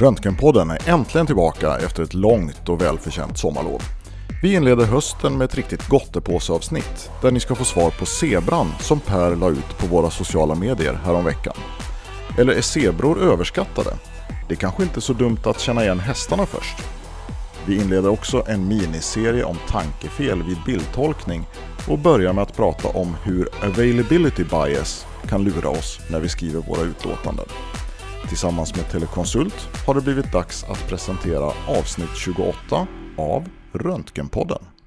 Röntgenpodden är äntligen tillbaka efter ett långt och välförtjänt sommarlov. Vi inleder hösten med ett riktigt gottepåseavsnitt där ni ska få svar på zebran som Per la ut på våra sociala medier häromveckan. Eller är zebror överskattade? Det är kanske inte är så dumt att känna igen hästarna först. Vi inleder också en miniserie om tankefel vid bildtolkning och börjar med att prata om hur availability bias kan lura oss när vi skriver våra utlåtanden. Tillsammans med Telekonsult har det blivit dags att presentera avsnitt 28 av Röntgenpodden.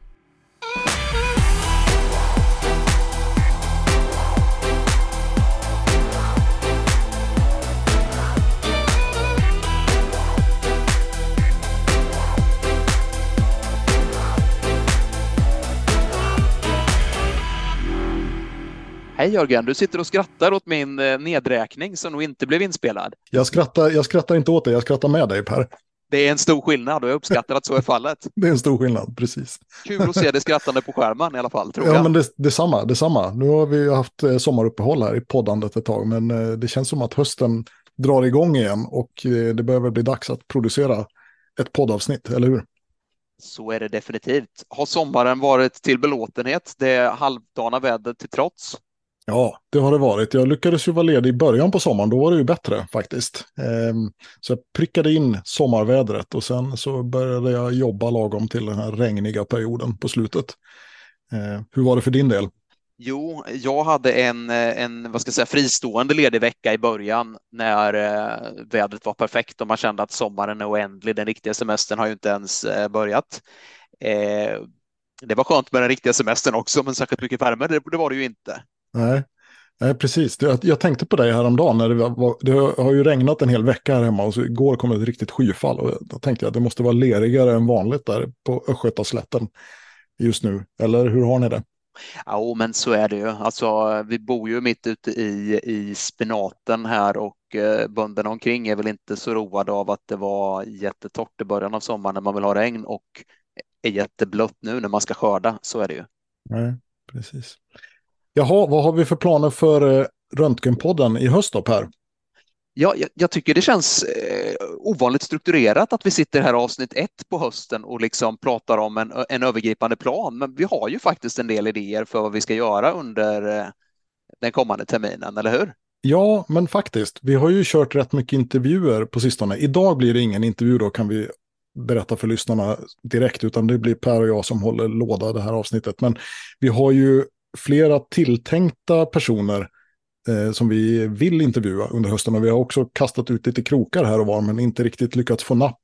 Hej Jörgen, du sitter och skrattar åt min eh, nedräkning som nog inte blev inspelad. Jag skrattar, jag skrattar inte åt dig, jag skrattar med dig Per. Det är en stor skillnad och jag uppskattar att så är fallet. Det är en stor skillnad, precis. Kul att se det skrattande på skärmen i alla fall, tror ja, jag. Ja, men det, detsamma, detsamma. Nu har vi haft eh, sommaruppehåll här i poddandet ett tag, men eh, det känns som att hösten drar igång igen och det väl bli dags att producera ett poddavsnitt, eller hur? Så är det definitivt. Har sommaren varit till belåtenhet, det halvdana vädret till trots? Ja, det har det varit. Jag lyckades ju vara ledig i början på sommaren, då var det ju bättre faktiskt. Ehm, så jag prickade in sommarvädret och sen så började jag jobba lagom till den här regniga perioden på slutet. Ehm, hur var det för din del? Jo, jag hade en, eh, en vad ska jag säga, fristående ledig vecka i början när eh, vädret var perfekt och man kände att sommaren är oändlig. Den riktiga semestern har ju inte ens eh, börjat. Ehm, det var skönt med den riktiga semestern också, men särskilt mycket värme, det, det var det ju inte. Nej, Nej precis. Jag, tänkte på dig häromdagen. När det, var, det har ju regnat en hel vecka här hemma och så igår kom ett riktigt skyfall. Och då tänkte jag att det måste vara lerigare än vanligt där på Östgötaslätten just nu. Eller hur har ni det? Ja, men så är det ju. Alltså, vi bor ju mitt ute i, i spenaten här och eh, bönderna omkring är väl inte så roade av att det var jättetorrt i början av sommaren när man vill ha regn och är jätteblött nu när man ska skörda. Så är det ju. Nej, precis. Jaha, vad har vi för planer för eh, Röntgenpodden i höst då Per? Ja, jag, jag tycker det känns eh, ovanligt strukturerat att vi sitter här avsnitt ett på hösten och liksom pratar om en, en övergripande plan. Men vi har ju faktiskt en del idéer för vad vi ska göra under eh, den kommande terminen, eller hur? Ja, men faktiskt. Vi har ju kört rätt mycket intervjuer på sistone. Idag blir det ingen intervju då kan vi berätta för lyssnarna direkt, utan det blir Per och jag som håller låda det här avsnittet. Men vi har ju flera tilltänkta personer eh, som vi vill intervjua under hösten. Och vi har också kastat ut lite krokar här och var, men inte riktigt lyckats få napp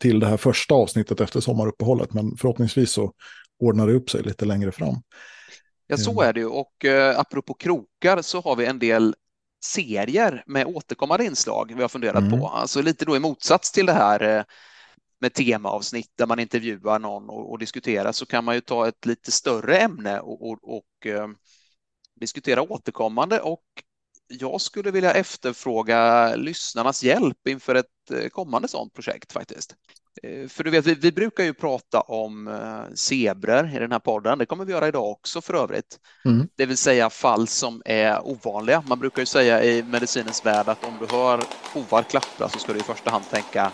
till det här första avsnittet efter sommaruppehållet. Men förhoppningsvis så ordnar det upp sig lite längre fram. Ja, så är det ju. Och eh, apropå krokar så har vi en del serier med återkommande inslag vi har funderat mm. på. Alltså lite då i motsats till det här eh, med temaavsnitt där man intervjuar någon och, och diskuterar så kan man ju ta ett lite större ämne och, och, och eh, diskutera återkommande och jag skulle vilja efterfråga lyssnarnas hjälp inför ett eh, kommande sådant projekt faktiskt. Eh, för du vet, vi, vi brukar ju prata om eh, zebror i den här podden. Det kommer vi göra idag också för övrigt. Mm. Det vill säga fall som är ovanliga. Man brukar ju säga i medicinens värld att om du hör hovar klappra så ska du i första hand tänka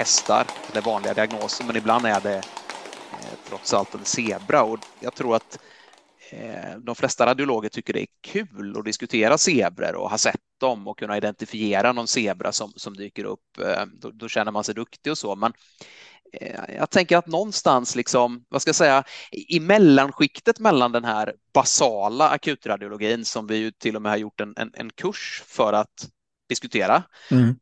hästar, eller vanliga diagnoser, men ibland är det eh, trots allt en zebra och jag tror att eh, de flesta radiologer tycker det är kul att diskutera zebror och ha sett dem och kunna identifiera någon zebra som, som dyker upp. Eh, då, då, känner man sig duktig och så, men eh, jag tänker att någonstans, liksom, vad ska jag säga, i mellanskiktet mellan den här basala akutradiologin som vi ju till och med har gjort en, en, en kurs för att diskutera mm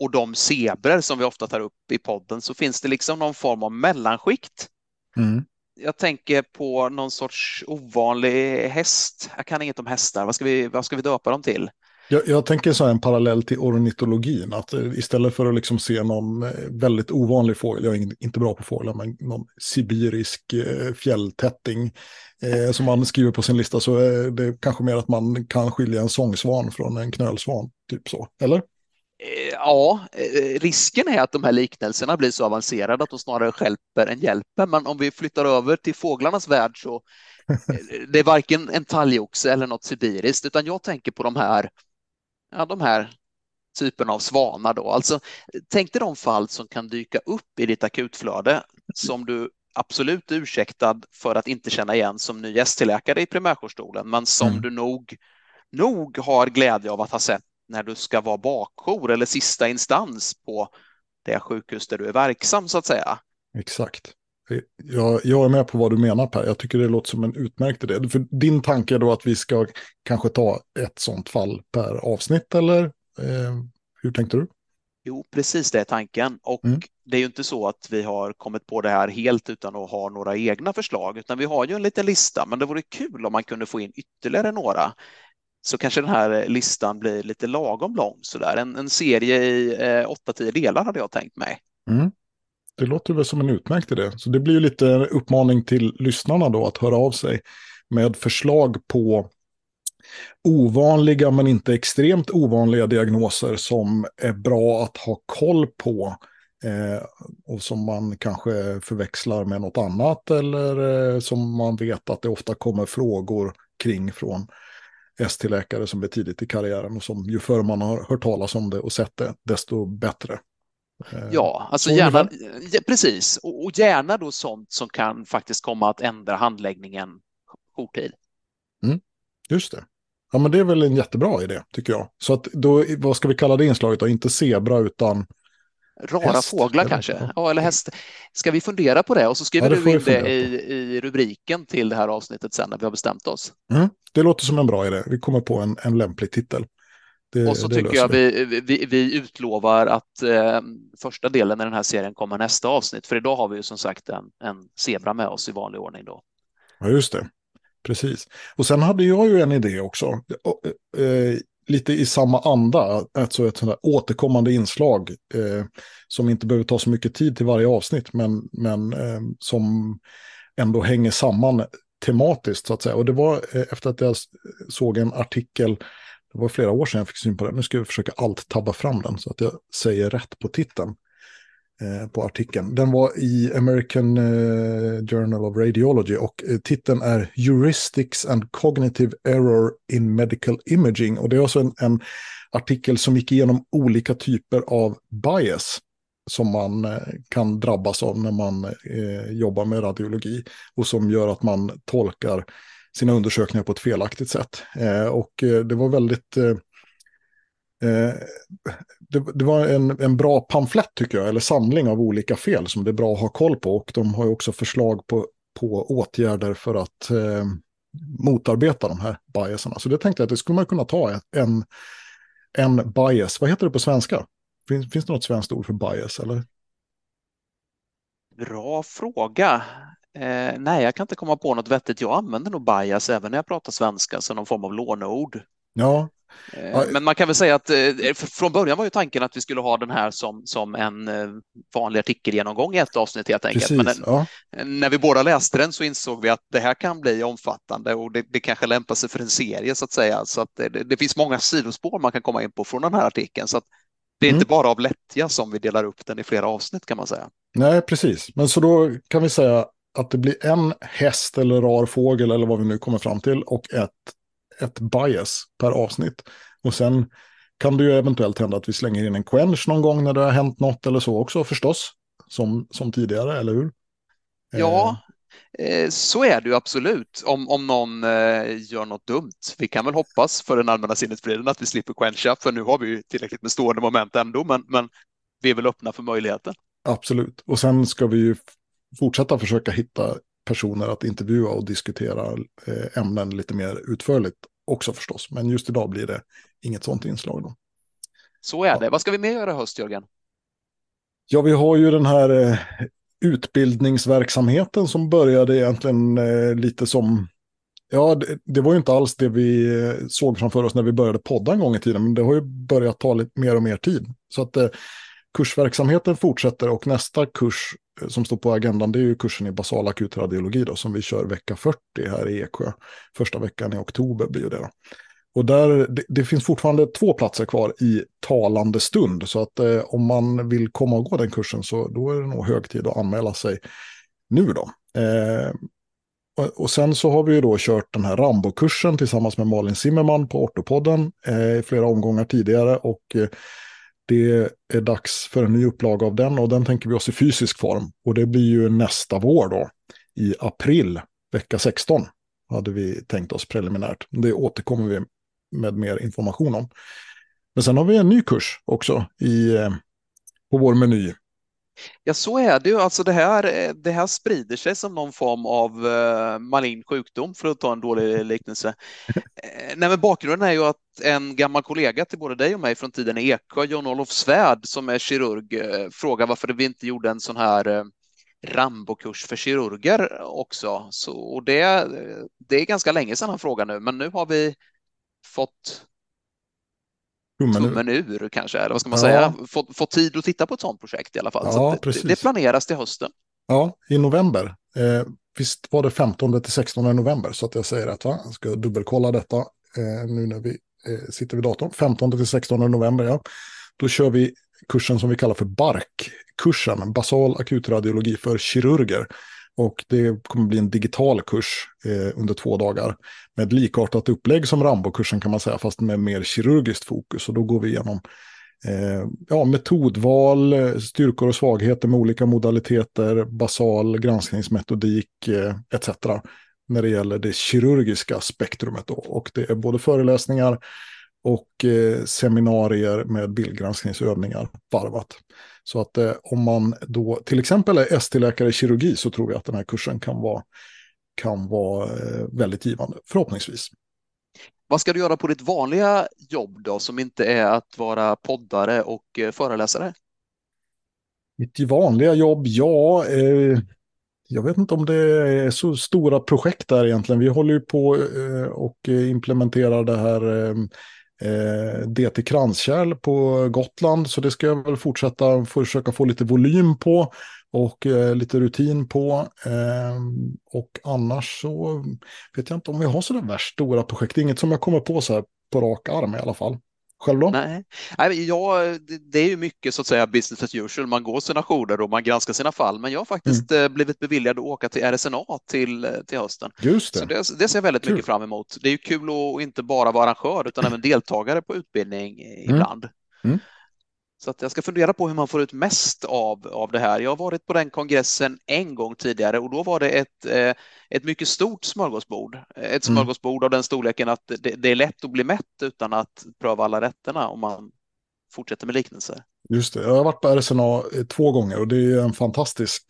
och de zebror som vi ofta tar upp i podden så finns det liksom någon form av mellanskikt. Mm. Jag tänker på någon sorts ovanlig häst. Jag kan inget om hästar. Vad ska vi, vad ska vi döpa dem till? Jag, jag tänker så här en parallell till ornitologin. Att eh, istället för att liksom se någon eh, väldigt ovanlig fågel, jag är inte bra på fåglar, men någon sibirisk eh, fjälltätting eh, som man skriver på sin lista så är det kanske mer att man kan skilja en sångsvan från en knölsvan. Typ så, eller? Eh, ja, eh, risken är att de här liknelserna blir så avancerade att de snarare skälper än hjälper. Men om vi flyttar över till fåglarnas värld så eh, det är varken en talgoxe eller något sibiriskt, utan jag tänker på de här, ja, de här typen av svanar då. Alltså, tänk dig de fall som kan dyka upp i ditt akutflöde som du absolut är ursäktad för att inte känna igen som ny ST-läkare i primärjourstolen, men som mm. du nog, nog har glädje av att ha sett när du ska vara bakjour eller sista instans på det sjukhus där du är verksam så att säga. Exakt. Jag, jag, är med på vad du menar Per. Jag tycker det låter som en utmärkt idé. För din tanke är då att vi ska kanske ta ett sånt fall per avsnitt eller eh, hur tänkte du? Jo, precis det är tanken. Och mm. det är ju inte så att vi har kommit på det här helt utan att ha några egna förslag, utan vi har ju en liten lista, men det vore kul om man kunde få in ytterligare några. Så kanske den här eh, listan blir lite lagom lång sådär. En, en serie i eh, 8-10 delar hade jag tänkt mig. Mm. Det låter väl som en utmärkt idé. Så det blir ju lite uppmaning till lyssnarna då att höra av sig med förslag på ovanliga men inte extremt ovanliga diagnoser som är bra att ha koll på. Eh, och som man kanske förväxlar med något annat eller eh, som man vet att det ofta kommer frågor kring från ST-läkare som är tidigt i karriären och som ju förr man har hört talas om det och sett det, desto bättre. Eh, ja, alltså gärna, precis, och gärna då sånt som kan faktiskt komma att ändra handläggningen kort tid. Mm, just det. Ja, men det är väl en jättebra idé, tycker jag. Så att då, vad ska vi kalla det inslaget då? Inte zebra, utan Rara häst, fåglar kanske, ja, eller häst. Ska vi fundera på det och så skriver ja, du in det i, i, rubriken till det här avsnittet sen när vi har bestämt oss. Mm, det låter som en bra idé. Vi kommer på en, en lämplig titel. Det, och så tycker jag vi, vi, vi, utlovar att eh, första delen i den här serien kommer nästa avsnitt, för idag har vi ju som sagt en, en zebra med oss i vanlig ordning då. Ja, just det. Precis. Och sen hade jag ju en idé också. Lite i samma anda, alltså ett sånt återkommande inslag eh, som inte behöver ta så mycket tid till varje avsnitt, men, men eh, som ändå hänger samman tematiskt så att säga. Och det var eh, efter att jag såg en artikel, det var flera år sedan jag fick syn på den, nu ska jag försöka allt tabba fram den så att jag säger rätt på titeln. Eh, på artikeln. Den var i American eh, Journal of Radiology och eh, titeln är Heuristics and Cognitive Error in Medical Imaging. Och det är alltså en, en artikel som gick igenom olika typer av bias som man eh, kan drabbas av när man eh, jobbar med radiologi och som gör att man tolkar sina undersökningar på ett felaktigt sätt. Eh, och eh, det var väldigt Eh, det, det, var en, en bra pamflett tycker jag, eller samling av olika fel som det är bra att ha koll på. Och de har ju också förslag på, på åtgärder för att eh, motarbeta de här biasarna. Så det tänkte jag att det skulle man kunna ta en, en bias. Vad heter det på svenska? Finns, finns det något svenskt ord för bias? Eller? Bra fråga. Eh, nej, jag kan inte komma på något vettigt. Jag använder nog bias även när jag pratar svenska som någon form av låneord. Ja, men man kan väl säga att eh, från början var ju tanken att vi skulle ha den här som, som en eh, vanlig artikelgenomgång i ett avsnitt helt enkelt. Precis, Men ja. när vi båda läste den så insåg vi att det här kan bli omfattande och det, det kanske lämpar sig för en serie så att säga. Så att det, det, finns många sidospår man kan komma in på från den här artikeln. Så att det är mm. inte bara av lättja som vi delar upp den i flera avsnitt kan man säga. Nej, precis. Men så då kan vi säga att det blir en häst eller rar fågel eller vad vi nu kommer fram till och ett ett bias per avsnitt. Och sen kan det ju eventuellt hända att vi slänger in en quench någon gång när det har hänt något eller så också förstås. Som, som tidigare, eller hur? Ja, eh, så är det ju absolut. Om, om någon eh, gör något dumt. Vi kan väl hoppas för den allmänna sinnesfriden att vi slipper quencha, för nu har vi ju tillräckligt med stående moment ändå, men, men vi är väl öppna för möjligheten. Absolut, och sen ska vi ju fortsätta försöka hitta personer att intervjua och diskutera eh, ämnen lite mer utförligt också förstås. Men just idag blir det inget sånt inslag. Då. Så är det. Vad ska vi mer göra i höst, Jörgen? Ja, vi har ju den här eh, utbildningsverksamheten som började egentligen eh, lite som Ja, det, det, var ju inte alls det vi såg framför oss när vi började podda en gång i tiden, men det har ju börjat ta lite mer och mer tid. Så att eh, kursverksamheten fortsätter och nästa kurs som står på agendan det är ju kursen i basal akutradiologi då, som vi kör vecka 40 här i Eksjö. Första veckan i oktober blir det. Då. Och där, det, det, finns fortfarande två platser kvar i talande stund. Så att eh, om man vill komma och gå den kursen så då är det nog hög tid att anmäla sig nu då. Eh, och, och, sen så har vi ju då kört den här Rambo-kursen tillsammans med Malin Zimmerman på Ortopodden eh, i flera omgångar tidigare. Och eh, det är dags för en ny upplaga av den och den tänker vi oss i fysisk form. Och det blir ju nästa vår då, i april, vecka 16, hade vi tänkt oss preliminärt. Det återkommer vi med mer information om. Men sen har vi en ny kurs också i, eh, på vår meny. Ja, så är det ju. Alltså det här, det här sprider sig som någon form av uh, malign sjukdom, för att ta en dålig liknelse. Eh, nej, men bakgrunden är ju att en gammal kollega till både dig och mig från tiden i Eksjö, John-Olof Svärd, som är kirurg, uh, frågar varför vi inte gjorde en sån här uh, Rambo-kurs för kirurger också. Så, och det, det är ganska länge sedan han frågade nu, men nu har vi fått tummen, tummen ur. ur kanske, eller vad ska man ja. säga, fått, fått tid att titta på ett sådant projekt i alla fall. Ja, det, det, planeras till hösten. Ja, i november. Eh, visst var det 15 till 16 november, så att jag säger rätt va? Jag ska dubbelkolla detta eh, nu när vi eh, sitter vid datorn. 15 till 16 november, ja. Då kör vi kursen som vi kallar för BARK-kursen, basal akutradiologi för kirurger. Och det kommer bli en digital kurs eh, under två dagar med ett likartat upplägg som Rambo-kursen kan man säga, fast med mer kirurgiskt fokus. Och då går vi igenom eh, ja, metodval, styrkor och svagheter med olika modaliteter, basal granskningsmetodik eh, etc. När det gäller det kirurgiska spektrumet. Då. Och det är både föreläsningar och eh, seminarier med bildgranskningsövningar varvat. Så att eh, om man då till exempel är ST-läkare i kirurgi så tror vi att den här kursen kan vara, kan vara eh, väldigt givande, förhoppningsvis. Vad ska du göra på ditt vanliga jobb då, som inte är att vara poddare och eh, föreläsare? Mitt vanliga jobb, ja, eh, jag vet inte om det är så stora projekt där egentligen. Vi håller ju på eh, och implementerar det här eh, DT Kranskärl på Gotland. Så det ska jag väl fortsätta försöka få lite volym på och eh, lite rutin på. Eh, och annars så vet jag inte om vi har sådana där värst stora projekt. Inget som jag kommer på så här på rak arm i alla fall. Själv då? Nej, ja, det är ju mycket så att säga business as usual. Man går sina jourer och man granskar sina fall. Men jag har faktiskt mm. Eh, blivit beviljad att åka till RSNA till, eh, till hösten. Just det. Så det, det ser jag väldigt kul. mycket fram emot. Det är ju kul att inte bara vara arrangör utan även deltagare på utbildning mm. ibland. Mm. Så att jag ska fundera på hur man får ut mest av, av det här. Jag har varit på den kongressen en gång tidigare och då var det ett, eh, ett mycket stort smörgåsbord. Ett mm. smörgåsbord av den storleken att det, det, är lätt att bli mätt utan att pröva alla rätterna om man fortsätter med liknelser. Just det, jag har varit på RSNA två gånger och det är en fantastisk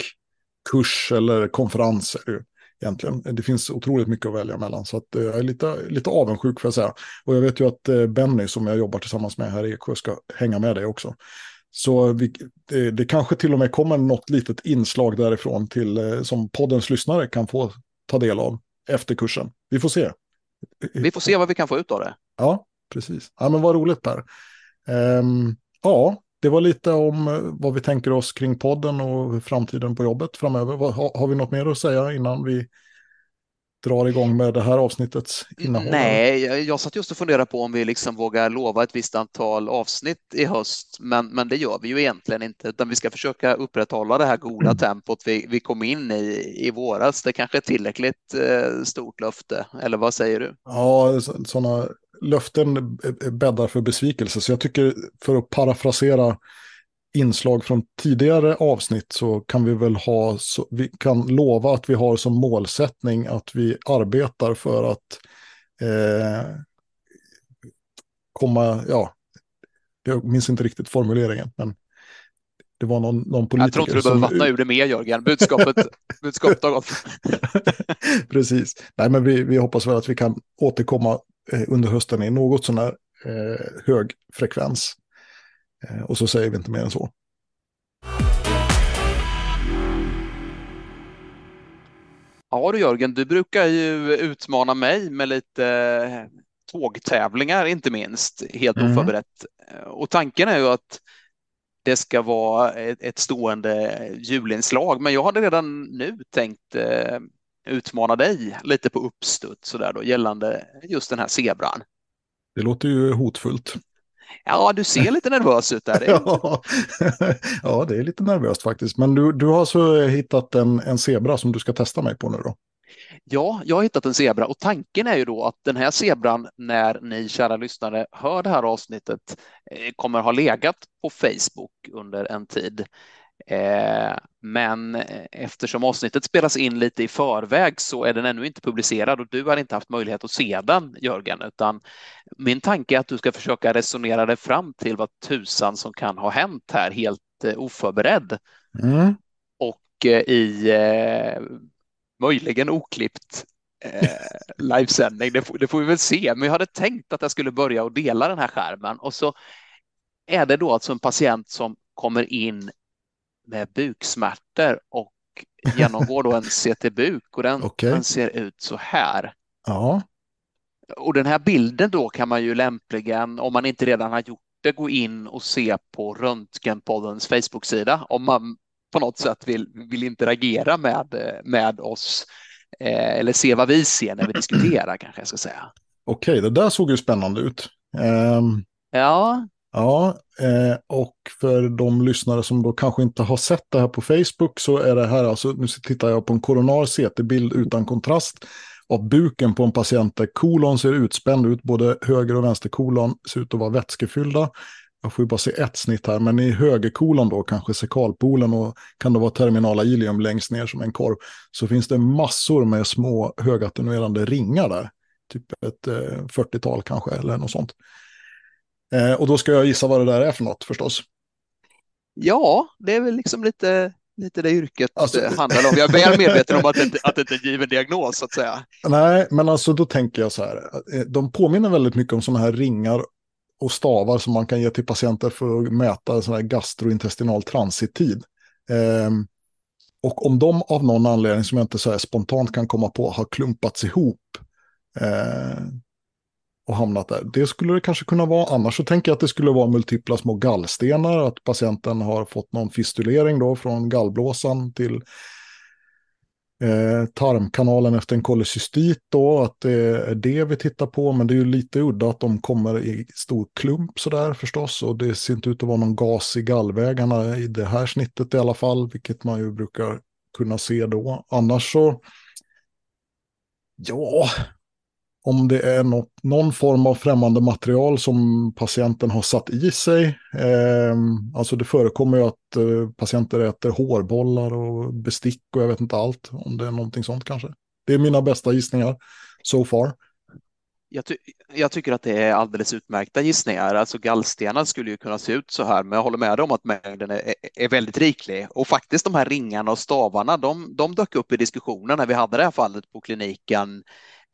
kurs eller konferens egentligen. Det finns otroligt mycket att välja mellan. Så att, eh, jag är lite, lite avundsjuk för att säga. Och jag vet ju att eh, Benny som jag jobbar tillsammans med här i Eksjö ska hänga med dig också. Så vi, det, det, kanske till och med kommer något litet inslag därifrån till, eh, som poddens lyssnare kan få ta del av efter kursen. Vi får se. Vi får se vad vi kan få ut av det. Ja, precis. Ja, men vad roligt Per. Um, ja, det var lite om eh, vad vi tänker oss kring podden och framtiden på jobbet framöver. Har, har vi något mer att säga innan vi drar igång med det här avsnittets innehåll? Nej, jag, jag satt just och funderade på om vi liksom vågar lova ett visst antal avsnitt i höst, men, men det gör vi ju egentligen inte, utan vi ska försöka upprätthålla det här goda mm. tempot vi, vi kom in i i våras. Det kanske är tillräckligt eh, stort löfte, eller vad säger du? Ja, sådana löften bäddar för besvikelse. Så jag tycker, för att parafrasera inslag från tidigare avsnitt så kan vi väl ha, så, vi kan lova att vi har som målsättning att vi arbetar för att eh, komma, ja, jag minns inte riktigt formuleringen, men det var någon, någon politiker Jag tror inte du behöver vattna ur det mer, Jörgen. Budskapet, budskapet har gått. Precis. Nej, men vi, vi hoppas väl att vi kan återkomma under hösten i något sån här eh, hög frekvens. Eh, och så säger vi inte mer än så. Ja du Jörgen, du brukar ju utmana mig med lite tågtävlingar inte minst, helt mm. oförberett. Och tanken är ju att det ska vara ett stående julinslag, men jag hade redan nu tänkt utmana dig lite på uppstuds så där då, gällande just den här zebran. Det låter ju hotfullt. Ja, du ser lite nervös ut där. ja. ja, det är lite nervöst faktiskt. Men du, du har alltså hittat en, en zebra som du ska testa mig på nu då? Ja, jag har hittat en zebra och tanken är ju då att den här zebran, när ni kära lyssnare hör det här avsnittet, eh, kommer ha legat på Facebook under en tid. Eh, men eftersom avsnittet spelas in lite i förväg så är den ännu inte publicerad och du har inte haft möjlighet att se den, Jörgen, utan min tanke är att du ska försöka resonera dig fram till vad tusan som kan ha hänt här helt eh, oförberedd. Mm. Och i möjligen oklippt eh, livesändning. Det, det, får vi väl se. Men jag hade tänkt att jag skulle börja och dela den här skärmen och så är det då alltså en patient som kommer in med buksmärtor och genomgår då en CT-buk och den, okay. den, ser ut så här. Ja. Och den här bilden då kan man ju lämpligen, om man inte redan har gjort det, gå in och se på Röntgenpoddens Facebook-sida om man på något sätt vill, vill interagera med, med oss eh, eller se vad vi ser när vi diskuterar kanske jag ska säga. Okej, det där såg ju spännande ut. Um, ja. Ja, eh, och för de lyssnare som då kanske inte har sett det här på Facebook så är det här alltså, nu tittar jag på en koronar CT-bild utan kontrast av buken på en patient där kolon ser utspänd ut, både höger och vänster kolon ser ut att vara vätskefyllda jag får ju bara se ett snitt här, men i högerkolon då, kanske sekalpolen och kan det vara terminala ilium längst ner som en korv, så finns det massor med små högattenuerande ringar där. Typ ett eh, 40-tal kanske, eller något sånt. Eh, och då ska jag gissa vad det där är för något förstås. Ja, det är väl liksom lite, lite det yrket alltså, handlar om. Jag är väl medveten om att det, att det inte är en given diagnos, så att säga. Nej, men alltså då tänker jag så här. Eh, de påminner väldigt mycket om sådana här ringar och stavar som man kan ge till patienter för att mäta sån här gastrointestinal transittid. Eh, och om de av någon anledning som jag inte så spontant kan komma på har klumpats ihop eh, och hamnat där. Det skulle det kanske kunna vara. Annars så tänker jag att det skulle vara multipla små gallstenar. Att patienten har fått någon fistulering då från gallblåsan till eh, tarmkanalen efter en kolecystit då, att det är det vi tittar på. Men det är ju lite udda att de kommer i stor klump sådär förstås. Och det ser inte ut att vara någon gas i gallvägarna i det här snittet i alla fall, vilket man ju brukar kunna se då. Annars så, ja, om det är något, någon form av främmande material som patienten har satt i sig. Eh, alltså det förekommer ju att eh, patienter äter hårbollar och bestick och jag vet inte allt. Om det är någonting sånt kanske. Det är mina bästa gissningar so far. Jag, ty jag, tycker att det är alldeles utmärkta gissningar. Alltså gallstenar skulle ju kunna se ut så här, men jag håller med om att mängden är, är väldigt riklig. Och faktiskt de här ringarna och stavarna, de, de dök upp i diskussionen när vi hade det här fallet på kliniken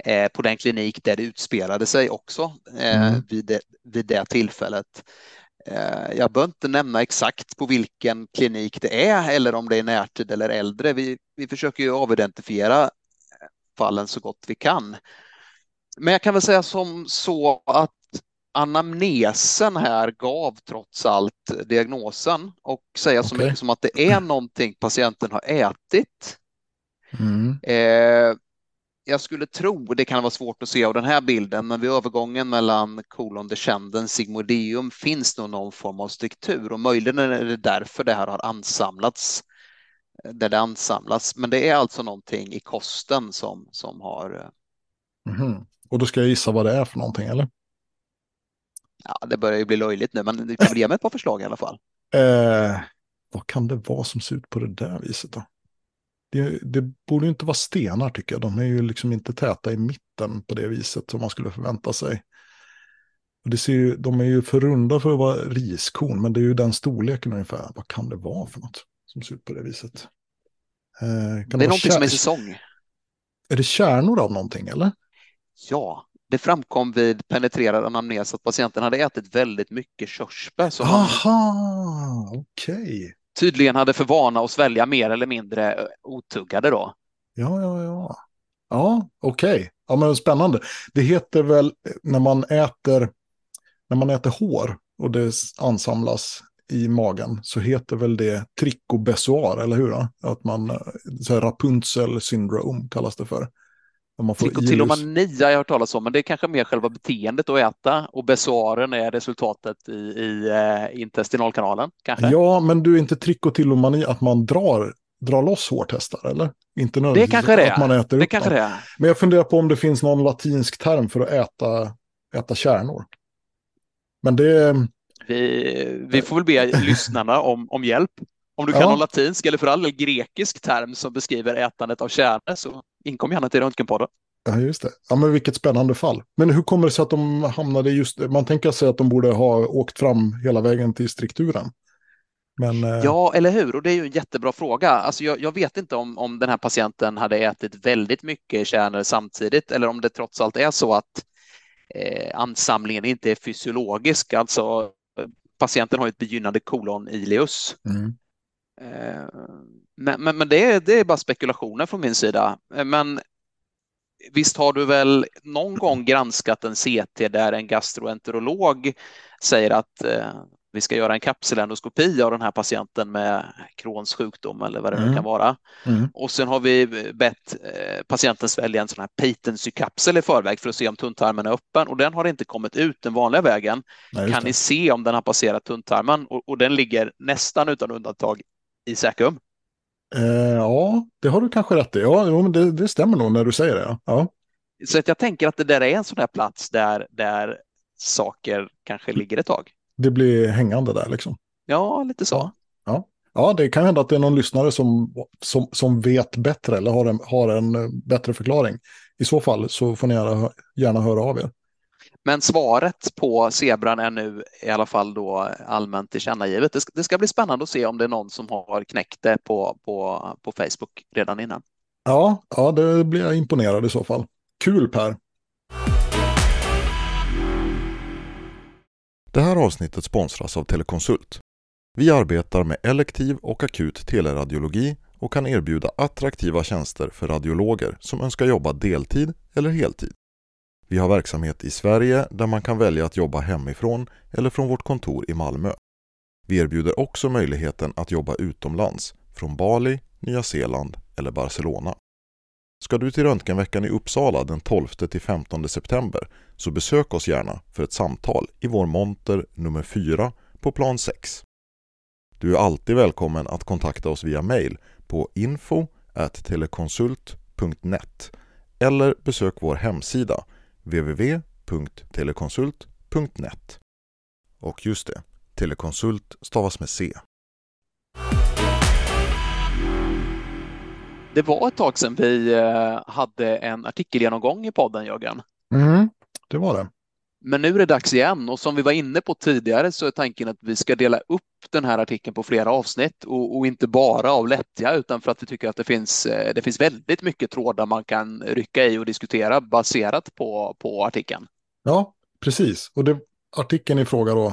Eh, på den klinik där det utspelade sig också eh, mm. vid, det, vid det tillfället. Eh, jag bör inte nämna exakt på vilken klinik det är eller om det är närtid eller äldre. Vi, vi försöker ju avidentifiera fallen så gott vi kan. Men jag kan väl säga som så att anamnesen här gav trots allt diagnosen och säga okay. så mycket som att det är någonting patienten har ätit. Mm. Eh, jag skulle tro, det kan vara svårt att se av den här bilden, men vid övergången mellan kolon descendens sigmoideum finns nog någon form av struktur och möjligen är det därför det här har ansamlats där det ansamlas. Men det är alltså någonting i kosten som, som har... Mm. Och då ska jag gissa vad det är för någonting, eller? Ja, det börjar ju bli löjligt nu, men du kan väl ge mig ett par förslag i alla fall. Eh, vad kan det vara som ser ut på det där viset då? Det, det borde inte vara stenar tycker jag. De är ju liksom inte täta i mitten på det viset som man skulle förvänta sig. Och det ser ju, de är ju för runda för att vara riskorn, men det är ju den storleken ungefär. Vad kan det vara för något som ser ut på det viset? Eh, det, det är någonting som är säsong. Är det kärnor av någonting eller? Ja, det framkom vid penetrerad anamnes att patienten hade ätit väldigt mycket körsbär. Aha, okej. Okay tydligen hade för vana att svälja mer eller mindre eh, otuggade då. Ja, ja, ja. Ja, okej. Okay. Ja, men spännande. Det heter väl eh, när man äter, när man äter hår och det ansamlas i magen så heter väl det trichobesoar, eller hur? Att man, eh, så här Rapunzel syndrom kallas det för. Trikotilomani har jag hört talas om, men det är kanske mer själva beteendet att äta och besoaren är resultatet i, i eh, intestinalkanalen. Kanske? Ja, men du är inte trikotilomani att man drar dra loss hårtestar, eller? Inte det kanske det är. Man äter det upp kanske det är. Men jag funderar på om det finns någon latinsk term för att äta, äta kärnor. Men det... Vi, vi får väl be lyssnarna om, om hjälp. Om du kan ja. någon latinsk eller för all del grekisk term som beskriver ätandet av kärnor så inkom gärna till Röntgenpodden. Ja, just det. Ja, men vilket spännande fall. Men hur kommer det sig att de hamnade just... Man tänker sig att de borde ha åkt fram hela vägen till strukturen. Men, eh, ja, eller hur? Och det är ju en jättebra fråga. Alltså jag, jag, vet inte om, om den här patienten hade ätit väldigt mycket kärnor samtidigt eller om det trots allt är så att eh, ansamlingen inte är fysiologisk. Alltså patienten har ett begynnande kolon ileus. Mm. Eh, men, men, men det, är, det är bara spekulationer från min sida. Eh, men visst har du väl någon gång granskat en CT där en gastroenterolog säger att eh, vi ska göra en kapselendoskopi av den här patienten med Crohns sjukdom eller vad det mm. nu kan vara. Mm. Och sen har vi bett eh, patienten svälja en sån här patency-kapsel i förväg för att se om tunntarmen är öppen och den har inte kommit ut den vanliga vägen. Nej, kan ni se om den har passerat tunntarmen och, och den ligger nästan utan undantag i säkum. Eh, ja, det har du kanske rätt i. Ja, det, det stämmer nog när du säger det. Ja. Så att jag tänker att det där är en sån här plats där, där saker kanske ligger ett tag. Det blir hängande där liksom. Ja, lite så. Ja, ja. ja det kan hända att det är någon lyssnare som, som, som vet bättre eller har en, har en bättre förklaring. I så fall så får ni gärna, gärna höra av er. Men svaret på zebran är nu i alla fall då allmänt tillkännagivet. Det ska, det ska bli spännande att se om det är någon som har knäckt det på, på, på Facebook redan innan. Ja, ja, det blir jag imponerad i så fall. Kul Per! Det här avsnittet sponsras av Telekonsult. Vi arbetar med elektiv och akut teleradiologi och kan erbjuda attraktiva tjänster för radiologer som önskar jobba deltid eller heltid. Vi har verksamhet i Sverige där man kan välja att jobba hemifrån eller från vårt kontor i Malmö. Vi erbjuder också möjligheten att jobba utomlands, från Bali, Nya Zeeland eller Barcelona. Ska du till Röntgenveckan i Uppsala den 12-15 september så besök oss gärna för ett samtal i vår monter nummer 4 på plan 6. Du är alltid välkommen att kontakta oss via mail på info telekonsult.net eller besök vår hemsida www.telekonsult.net. Och just det, Telekonsult stavas med C. Det var ett tag sedan vi eh, hade en artikelgenomgång i podden, Jörgen. Mm, det var det. Men nu är det dags igen och som vi var inne på tidigare så är tanken att vi ska dela upp den här artikeln på flera avsnitt och, och, inte bara av lättja utan för att vi tycker att det finns, eh, det finns väldigt mycket trådar man kan rycka i och diskutera baserat på, på artikeln. Ja, precis. Och det, artikeln i fråga då,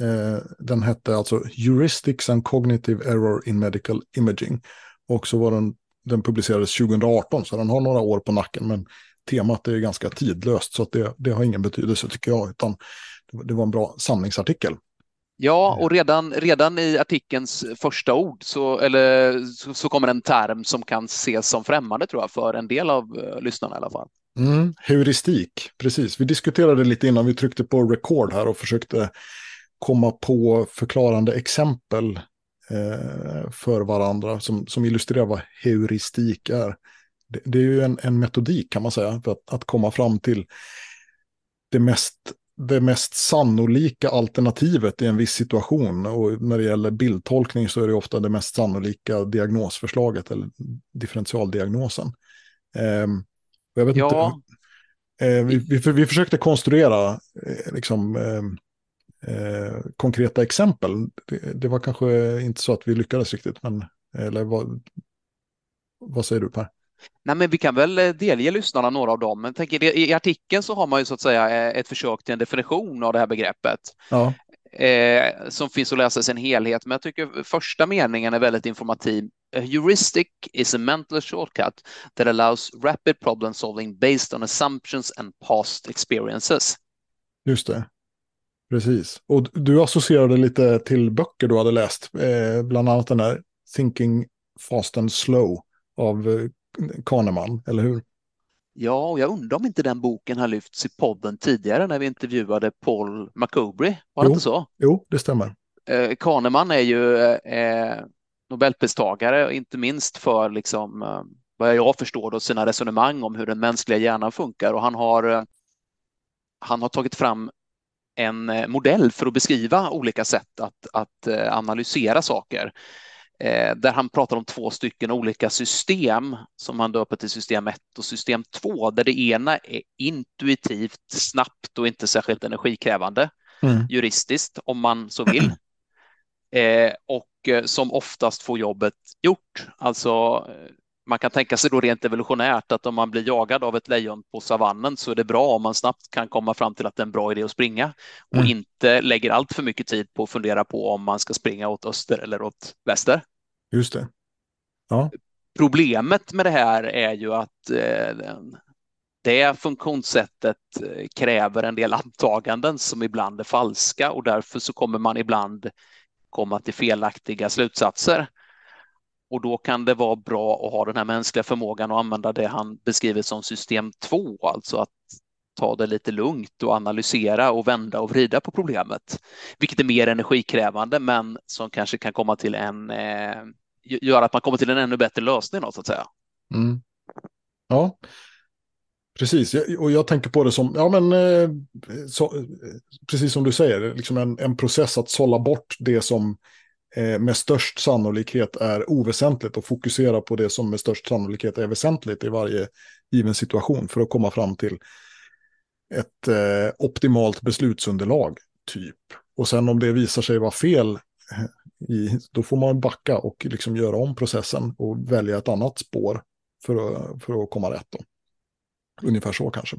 eh, den hette alltså Heuristics and Cognitive Error in Medical Imaging. Och så var den, den publicerades 2018 så den har några år på nacken men temat är ganska tidlöst så det, det har ingen betydelse tycker jag utan det var en bra samlingsartikel. Ja, och redan, redan i artikelns första ord så, eller, så, så, kommer en term som kan ses som främmande tror jag för en del av uh, lyssnarna i alla fall. Mm, heuristik, precis. Vi diskuterade lite innan vi tryckte på record här och försökte komma på förklarande exempel eh, för varandra som, som illustrerar vad heuristik är. Det, det är ju en, en, metodik kan man säga för att, att komma fram till det mest det mest sannolika alternativet i en viss situation. Och när det gäller bildtolkning så är det ofta det mest sannolika diagnosförslaget eller differentialdiagnosen. Eh, jag vet ja. inte, eh, vi, vi, vi, försökte konstruera eh, liksom, ehm, eh, konkreta exempel. Det, det, var kanske inte så att vi lyckades riktigt, men eller vad, vad säger du Per? Nej, men vi kan väl eh, delge lyssnarna några av dem. Men tänker, I artikeln så har man ju så att säga eh, ett försök till en definition av det här begreppet. Ja. Eh, som finns att läsa i sin helhet. Men jag tycker första meningen är väldigt informativ. A heuristic is a mental shortcut that allows rapid problem solving based on assumptions and past experiences. Just det. Precis. Och du associerade lite till böcker du hade läst, eh, bland annat den här Thinking Fast and Slow av eh, Kahneman, eller hur? Ja, och jag undrar om inte den boken har lyfts i podden tidigare när vi intervjuade Paul McCobry. Var det jo, inte så? Jo, det stämmer. Eh, Kahneman är ju eh, Nobelpristagare, inte minst för liksom, eh, vad jag förstår då, sina resonemang om hur den mänskliga hjärnan funkar och han har, eh, han har tagit fram en eh, modell för att beskriva olika sätt att, att analysera saker. Där han pratar om två stycken olika system som han döper till system 1 och system 2, där det ena är intuitivt, snabbt och inte särskilt energikrävande, mm. juristiskt om man så vill. Eh, och eh, som oftast får jobbet gjort. Alltså, eh, man kan tänka sig då rent evolutionärt att om man blir jagad av ett lejon på savannen så är det bra om man snabbt kan komma fram till att det är en bra idé att springa och mm. inte lägger allt för mycket tid på att fundera på om man ska springa åt öster eller åt väster. Just det. Ja. Problemet med det här är ju att eh, det funktionssättet kräver en del antaganden som ibland är falska och därför så kommer man ibland komma till felaktiga slutsatser. Och då kan det vara bra att ha den här mänskliga förmågan att använda det han beskriver som system 2, alltså att ta det lite lugnt och analysera och vända och vrida på problemet, vilket är mer energikrävande, men som kanske kan komma till en, eh, göra att man kommer till en ännu bättre lösning då, så att säga. Mm. Ja, Precis, och jag tänker på det som, ja men, eh, så, eh, precis som du säger, liksom en, en process att sålla bort det som Eh, med störst sannolikhet är oväsentligt och fokusera på det som med störst sannolikhet är väsentligt i varje given situation för att komma fram till ett eh, optimalt beslutsunderlag, typ. Och sen om det visar sig vara fel, eh, i, då får man backa och liksom göra om processen och välja ett annat spår för att, för att komma rätt. Då. Ungefär så kanske.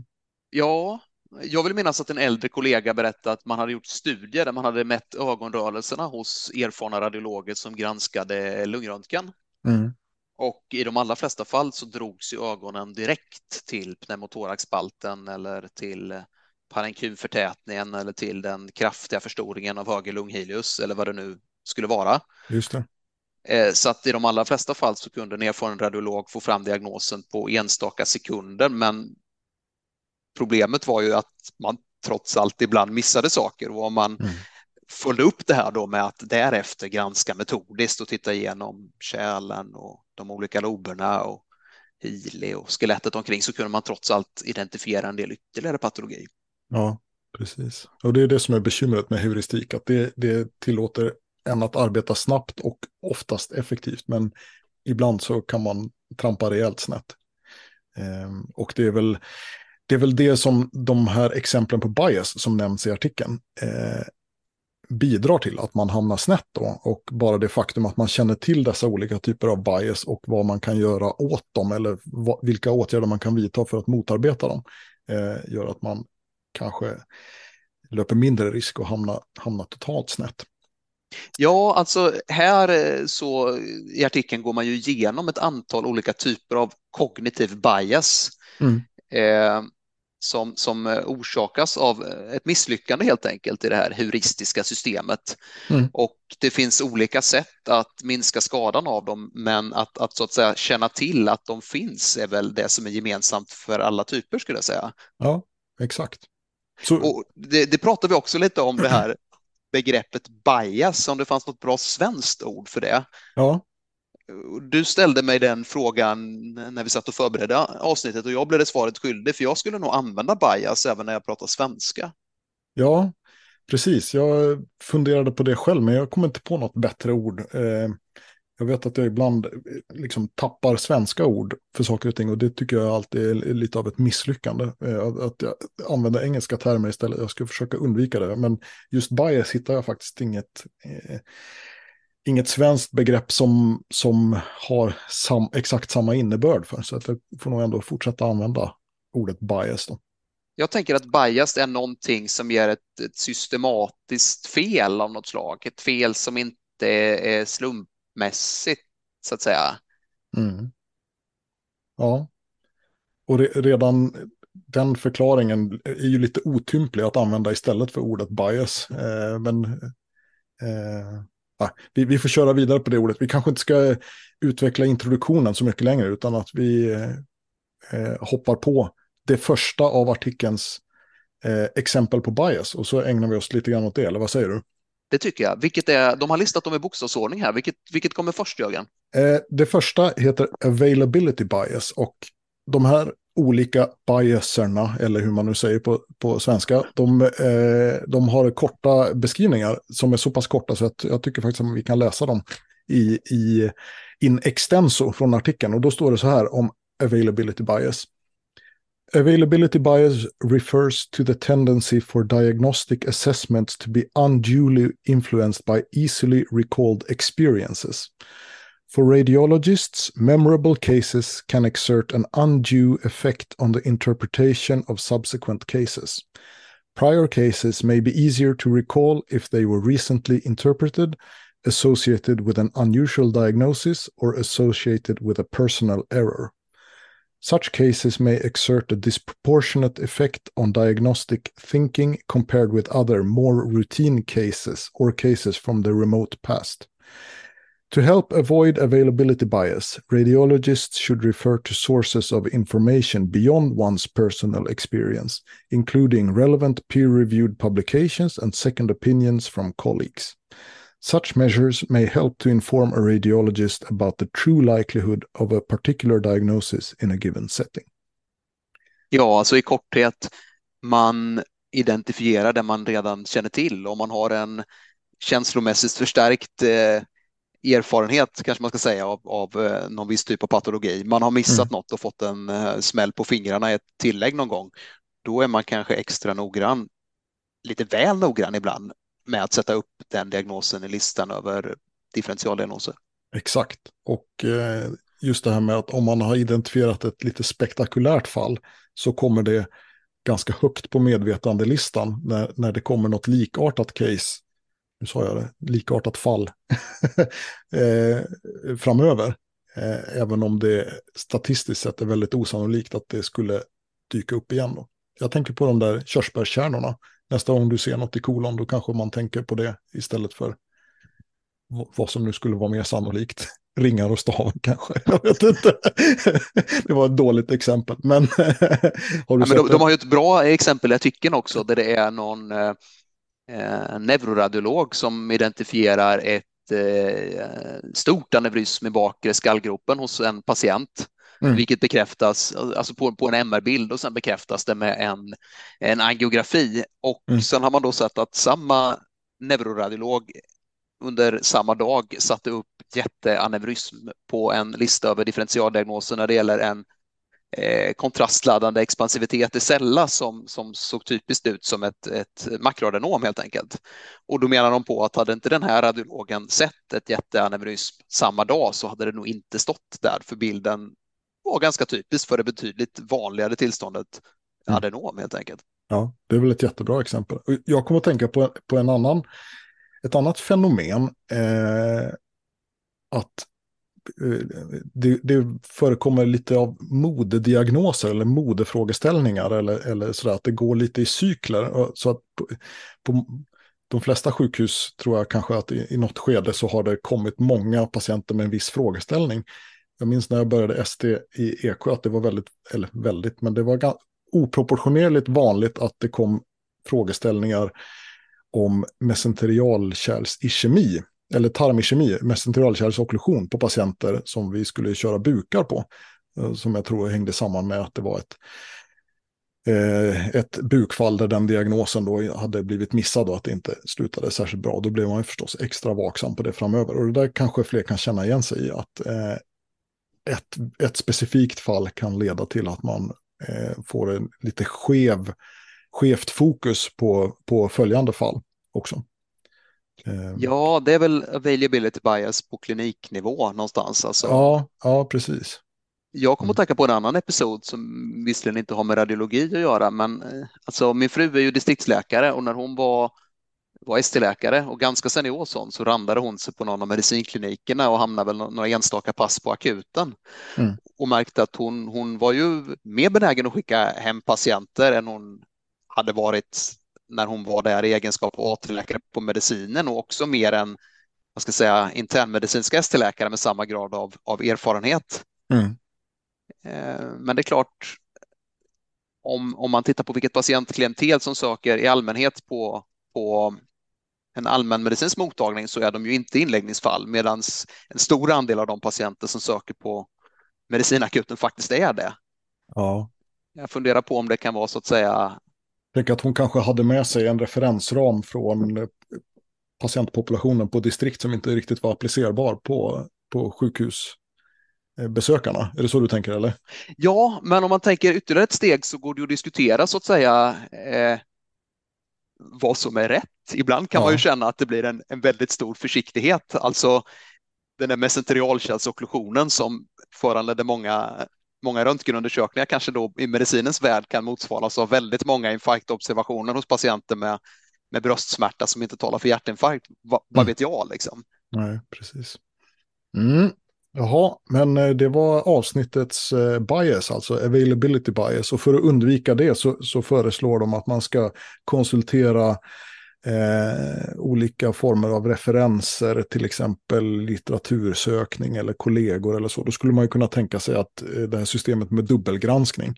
Ja, jag vill minnas att en äldre kollega berättade att man hade gjort studier där man hade mätt ögonrörelserna hos erfarna radiologer som granskade lungröntgen. Mm. Och i de allra flesta fall så drogs ju ögonen direkt till pneumotoraxspalten eller till parenkumförtätningen eller till den kraftiga förstoringen av höger lunghilius eller vad det nu skulle vara. Just det. Eh, så att i de allra flesta fall så kunde en erfaren radiolog få fram diagnosen på enstaka sekunder. Men problemet var ju att man trots allt ibland missade saker och om man mm. följde upp det här då med att därefter granska metodiskt och titta igenom kärlen och de olika loberna och hili och skelettet omkring så kunde man trots allt identifiera en del ytterligare patologi. Ja, precis. Och det är det som är bekymret med heuristik, att det, det tillåter än att arbeta snabbt och oftast effektivt. Men ibland så kan man trampa rejält snett. Ehm, och det är väl det är väl det som de här exemplen på bias som nämns i artikeln eh, bidrar till, att man hamnar snett då. Och bara det faktum att man känner till dessa olika typer av bias och vad man kan göra åt dem eller vilka åtgärder man kan vidta för att motarbeta dem eh, gör att man kanske löper mindre risk att hamna, hamna totalt snett. Ja, alltså här eh, så i artikeln går man ju igenom ett antal olika typer av kognitiv bias mm. eh, som, som eh, orsakas av eh, ett misslyckande helt enkelt i det här heuristiska systemet. Mm. Och det finns olika sätt att minska skadan av dem, men att, att så att säga känna till att de finns är väl det som är gemensamt för alla typer skulle jag säga. Ja, exakt. Så... Och det, det pratar vi också lite om det här begreppet bias, om det fanns något bra svenskt ord för det. Ja. Du ställde mig den frågan när vi satt och förberedde avsnittet och jag blev det svaret skyldig, för jag skulle nog använda bias även när jag pratar svenska. Ja, precis. Jag funderade på det själv, men jag kom inte på något bättre ord. Eh, jag vet att jag ibland eh, liksom tappar svenska ord för saker och ting och det tycker jag alltid är lite av ett misslyckande. Eh, att jag använder engelska termer istället. Jag ska försöka undvika det. Men just bias hittar jag faktiskt inget, inget svenskt begrepp som, som har sam, exakt samma innebörd för. Så att jag får nog ändå fortsätta använda ordet bias. Då. Jag tänker att bias är någonting som ger ett, ett systematiskt fel av något slag. Ett fel som inte är slump mässigt så att säga. Mm. Ja, och re redan den förklaringen är ju lite otymplig att använda istället för ordet bias. Eh, men eh, ja, vi, vi, får köra vidare på det ordet. Vi kanske inte ska utveckla introduktionen så mycket längre utan att vi eh, hoppar på det första av artikelns eh, exempel på bias och så ägnar vi oss lite grann åt det, eller vad säger du? Det tycker jag. Vilket är, de har listat dem i bokstavsordning här. Vilket, vilket kommer först, Jörgen? Eh, det första heter availability bias och de här olika biaserna, eller hur man nu säger på, på svenska, de, eh, de har korta beskrivningar som är så pass korta så att jag tycker faktiskt att vi kan läsa dem i, i in extenso från artikeln. Och då står det så här om availability bias. Availability bias refers to the tendency for diagnostic assessments to be unduly influenced by easily recalled experiences. For radiologists, memorable cases can exert an undue effect on the interpretation of subsequent cases. Prior cases may be easier to recall if they were recently interpreted, associated with an unusual diagnosis, or associated with a personal error. Such cases may exert a disproportionate effect on diagnostic thinking compared with other more routine cases or cases from the remote past. To help avoid availability bias, radiologists should refer to sources of information beyond one's personal experience, including relevant peer reviewed publications and second opinions from colleagues. Such measures may help to inform a radiologist about the true likelihood of a particular diagnosis in a given setting. Ja, alltså i korthet, man identifierar det man redan känner till. Om man har en känslomässigt förstärkt eh, erfarenhet, kanske man ska säga, av, av eh, någon viss typ av patologi. Man har missat mm. något och fått en eh, smäll på fingrarna i ett tillägg någon gång. Då är man kanske extra noggrann, lite väl noggrann ibland, med att sätta upp den diagnosen i listan över differentialdiagnoser. Exakt, och eh, just det här med att om man har identifierat ett lite spektakulärt fall så kommer det ganska högt på medvetandelistan när, när det kommer något likartat case nu sa jag det, likartat fall eh, framöver. Eh, även om det statistiskt sett är väldigt osannolikt att det skulle dyka upp igen. Då. Jag tänker på de där körsbärskärnorna. Nästa gång du ser något i kolon då kanske man tänker på det istället för vad som nu skulle vara mer sannolikt. Ringar och stav kanske. Jag vet inte. det var ett dåligt exempel. Men, har du ja, men de, de, har ju ett bra exempel i artikeln också där det är någon eh, neuroradiolog som identifierar ett eh, stort aneurysm i bakre skallgropen hos en patient. Mm. Vilket bekräftas alltså på, på en MR-bild och sen bekräftas det med en, en angiografi. Och mm. sen har man då sett att samma neuroradiolog under samma dag satte upp jätteaneurysm på en lista över differentialdiagnoser när det gäller en eh, kontrastladdande expansivitet i cella som, som såg typiskt ut som ett, ett makroadenom helt enkelt. Och då menar de på att hade inte den här radiologen sett ett jätteaneurysm samma dag så hade det nog inte stått där för bilden var ganska typisk för det betydligt vanligare tillståndet mm. adenom helt enkelt. Ja, det är väl ett jättebra exempel. Jag kommer att tänka på, på en annan, ett annat fenomen. Eh, att det, det, förekommer lite av modediagnoser eller modefrågeställningar eller, eller sådär, att det går lite i cykler. Så att på, på de flesta sjukhus tror jag kanske att i, i något skede så har det kommit många patienter med en viss frågeställning. Jag minns när jag började ST i Eksjö att det var väldigt, eller väldigt, men det var oproportionerligt vanligt att det kom frågeställningar om mesenterialkärlsischemi eller tarmikemi, mesenteralkärlsokklusion på patienter som vi skulle köra bukar på. Eh, som jag tror hängde samman med att det var ett, eh, ett bukfall där den diagnosen då hade blivit missad och att det inte slutade särskilt bra. Då blev man förstås extra vaksam på det framöver. Och det där kanske fler kan känna igen sig i. Att eh, ett, ett specifikt fall kan leda till att man får en lite skev, skevt fokus på, på följande fall också. Ehm. Ja, det är väl availability bias på kliniknivå någonstans. Alltså. Ja, ja, precis. Jag kommer att tänka på en annan episod som visserligen inte har med radiologi att göra, men eh, alltså, min fru är ju distriktsläkare och när hon var, var ST-läkare och ganska senior sån så randade hon sig på någon av medicinklinikerna och hamnade väl några enstaka pass på akuten mm. och märkte att hon, hon var ju mer benägen att skicka hem patienter än hon hade varit när hon var där i egenskap av AT-läkare på medicinen och också mer än vad ska jag säga, internmedicinska ST-läkare med samma grad av, av erfarenhet. Mm. Eh, men det är klart, om, om man tittar på vilket patientklientel som söker i allmänhet på, på en allmänmedicinsk mottagning så är de ju inte inläggningsfall medan en stor andel av de patienter som söker på medicinakuten faktiskt är det. Ja. Jag funderar på om det kan vara så att säga. Tänk att hon kanske hade med sig en referensram från eh, patientpopulationen på distrikt som inte riktigt var applicerbar på, på sjukhusbesökarna. Är det så du tänker eller? Ja, men om man tänker ytterligare ett steg så går det att diskutera så att säga eh, vad som är rätt. Ibland kan ja. man ju känna att det blir en, en väldigt stor försiktighet, alltså den där mesenterialkärlsokklusionen som föranledde många, många röntgenundersökningar kanske då i medicinens värld kan motsvaras av väldigt många infarktobservationer hos patienter med, med bröstsmärta som inte talar för hjärtinfarkt. Va, vad mm. vet jag liksom? Nej, precis. Mm. Jaha, men eh, det var avsnittets eh, bias, alltså availability bias. Och för att undvika det så, så föreslår de att man ska konsultera eh, olika former av referenser, till exempel litteratursökning eller kollegor eller så. Då skulle man ju kunna tänka sig att eh, det här systemet med dubbelgranskning,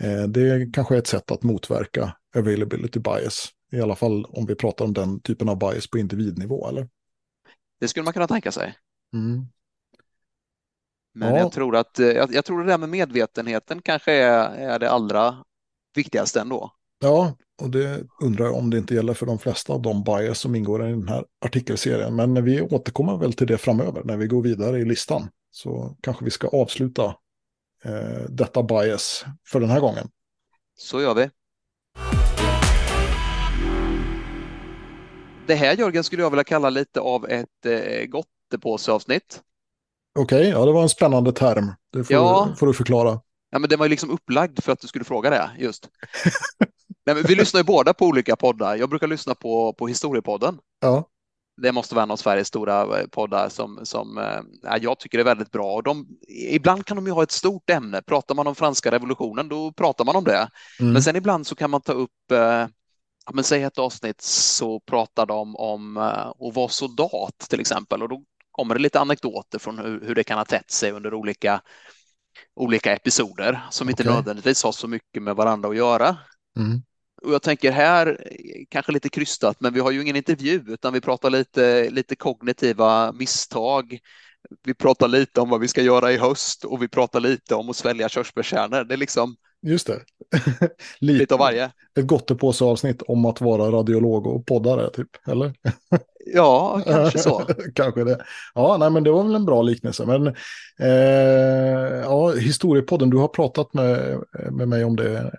eh, det kanske är ett sätt att motverka availability bias. I alla fall om vi pratar om den typen av bias på individnivå, eller? Det skulle man kunna tänka sig. Mm. Men ja. jag, tror att, eh, jag, jag, tror det där med medvetenheten kanske är, är det allra viktigaste ändå. Ja, och det undrar jag om det inte gäller för de flesta av de bias som ingår i den här artikelserien. Men vi återkommer väl till det framöver när vi går vidare i listan. Så kanske vi ska avsluta eh, detta bias för den här gången. Så gör vi. Det här Jörgen skulle jag vilja kalla lite av ett eh, gottepåseavsnitt. Okej, okay, ja det var en spännande term. Det får, ja. får du förklara. Ja, men den var ju liksom upplagd för att du skulle fråga det just. Nej, men vi lyssnar ju båda på olika poddar. Jag brukar lyssna på, på Historiepodden. Ja. Det måste vara en av Sveriges stora eh, poddar som, som äh, jag tycker är väldigt bra. Och de, ibland kan de ju ha ett stort ämne. Pratar man om franska revolutionen, då pratar man om det. Mm. Men sen ibland så kan man ta upp Ja, men säg ett avsnitt så pratar de om uh, att vara soldat till exempel och då kommer det lite anekdoter från hur, hur det kan ha tätt sig under olika, olika episoder som inte okay. nödvändigtvis har så mycket med varandra att göra. Mm. Och jag tänker här, kanske lite krystat, men vi har ju ingen intervju utan vi pratar lite, lite kognitiva misstag. Vi pratar lite om vad vi ska göra i höst och vi pratar lite om att svälja körsbärskärnor. Det är liksom Just det. lite, lite av varje. Ett gottepåse-avsnitt om att vara radiolog och poddare, typ, eller? ja, kanske så. kanske det. Ja, nej, men det var väl en bra liknelse. Men eh, ja, historiepodden, du har pratat med, med mig om det,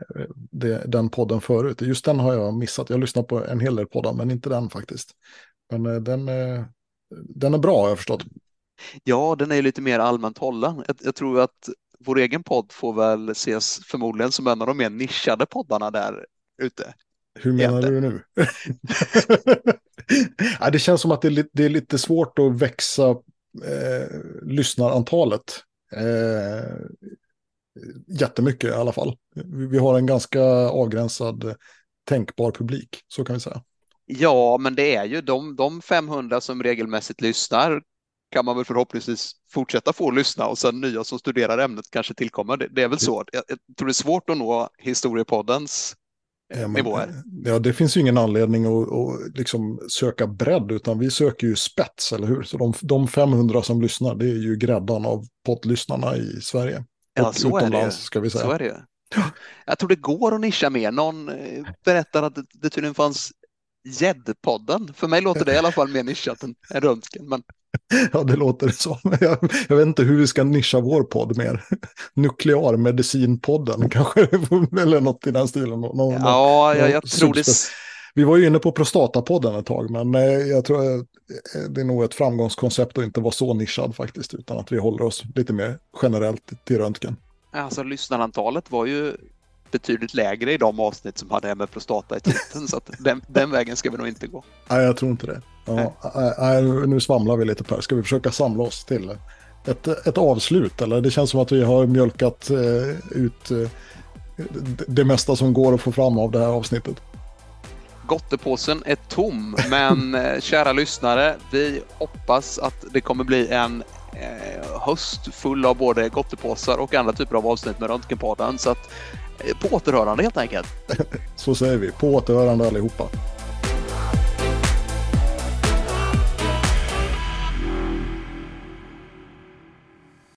det, den podden förut. Just den har jag missat. Jag har lyssnat på en hel del poddar, men inte den faktiskt. Men eh, den, eh, den är bra, har jag förstått. Ja, den är lite mer allmänt hållen. Jag, jag tror att vår egen podd får väl ses förmodligen som en av de mer nischade poddarna där ute. Hur menar du nu? ja, det känns som att det är, lite, det är lite svårt att växa eh, lyssnarantalet. Eh, jättemycket i alla fall. Vi har en ganska avgränsad tänkbar publik, så kan vi säga. Ja, men det är ju de, de 500 som regelmässigt lyssnar kan man väl förhoppningsvis fortsätta få lyssna och sen nya som studerar ämnet kanske tillkommer. Det, det är väl så. Jag, jag, tror det är svårt att nå historiepoddens ja, men, nivåer. Ja, det finns ju ingen anledning att, att liksom söka bredd, utan vi söker ju spets, eller hur? Så de, de 500 som lyssnar, det är ju gräddan av poddlyssnarna i Sverige. Ja, och så utomlands, är det. ska vi säga. Så är det. Jag tror det går att nischa mer. Någon eh, berättade att det, det tydligen fanns Gäddpodden. För mig låter det i alla fall mer nischat än röntgen. Men... Ja, det låter så. Jag, jag vet inte hur vi ska nischa vår podd mer. Nuklearmedicinpodden kanske, eller något i den stilen. Någon, ja, jag, jag tror det. Vi var ju inne på Prostatapodden ett tag, men eh, jag tror eh, det är nog ett framgångskoncept att inte vara så nischad faktiskt, utan att vi håller oss lite mer generellt till röntgen. Alltså lyssnarantalet var ju betydligt lägre i de avsnitt som hade med prostata i titeln. så den, den, vägen ska vi nog inte gå. Nej, jag tror inte det. Ja, nej. nu svamlar vi lite Per. Ska vi försöka samla oss till ett, ett avslut? Eller det känns som att vi har mjölkat eh, ut eh, det mesta som går att få fram av det här avsnittet. Gottepåsen är tom, men eh, kära lyssnare, vi hoppas att det kommer bli en höst full av både gottepåsar och andra typer av avsnitt med Röntgenpodden. Så att på återhörande helt enkelt. Så säger vi, på återhörande allihopa.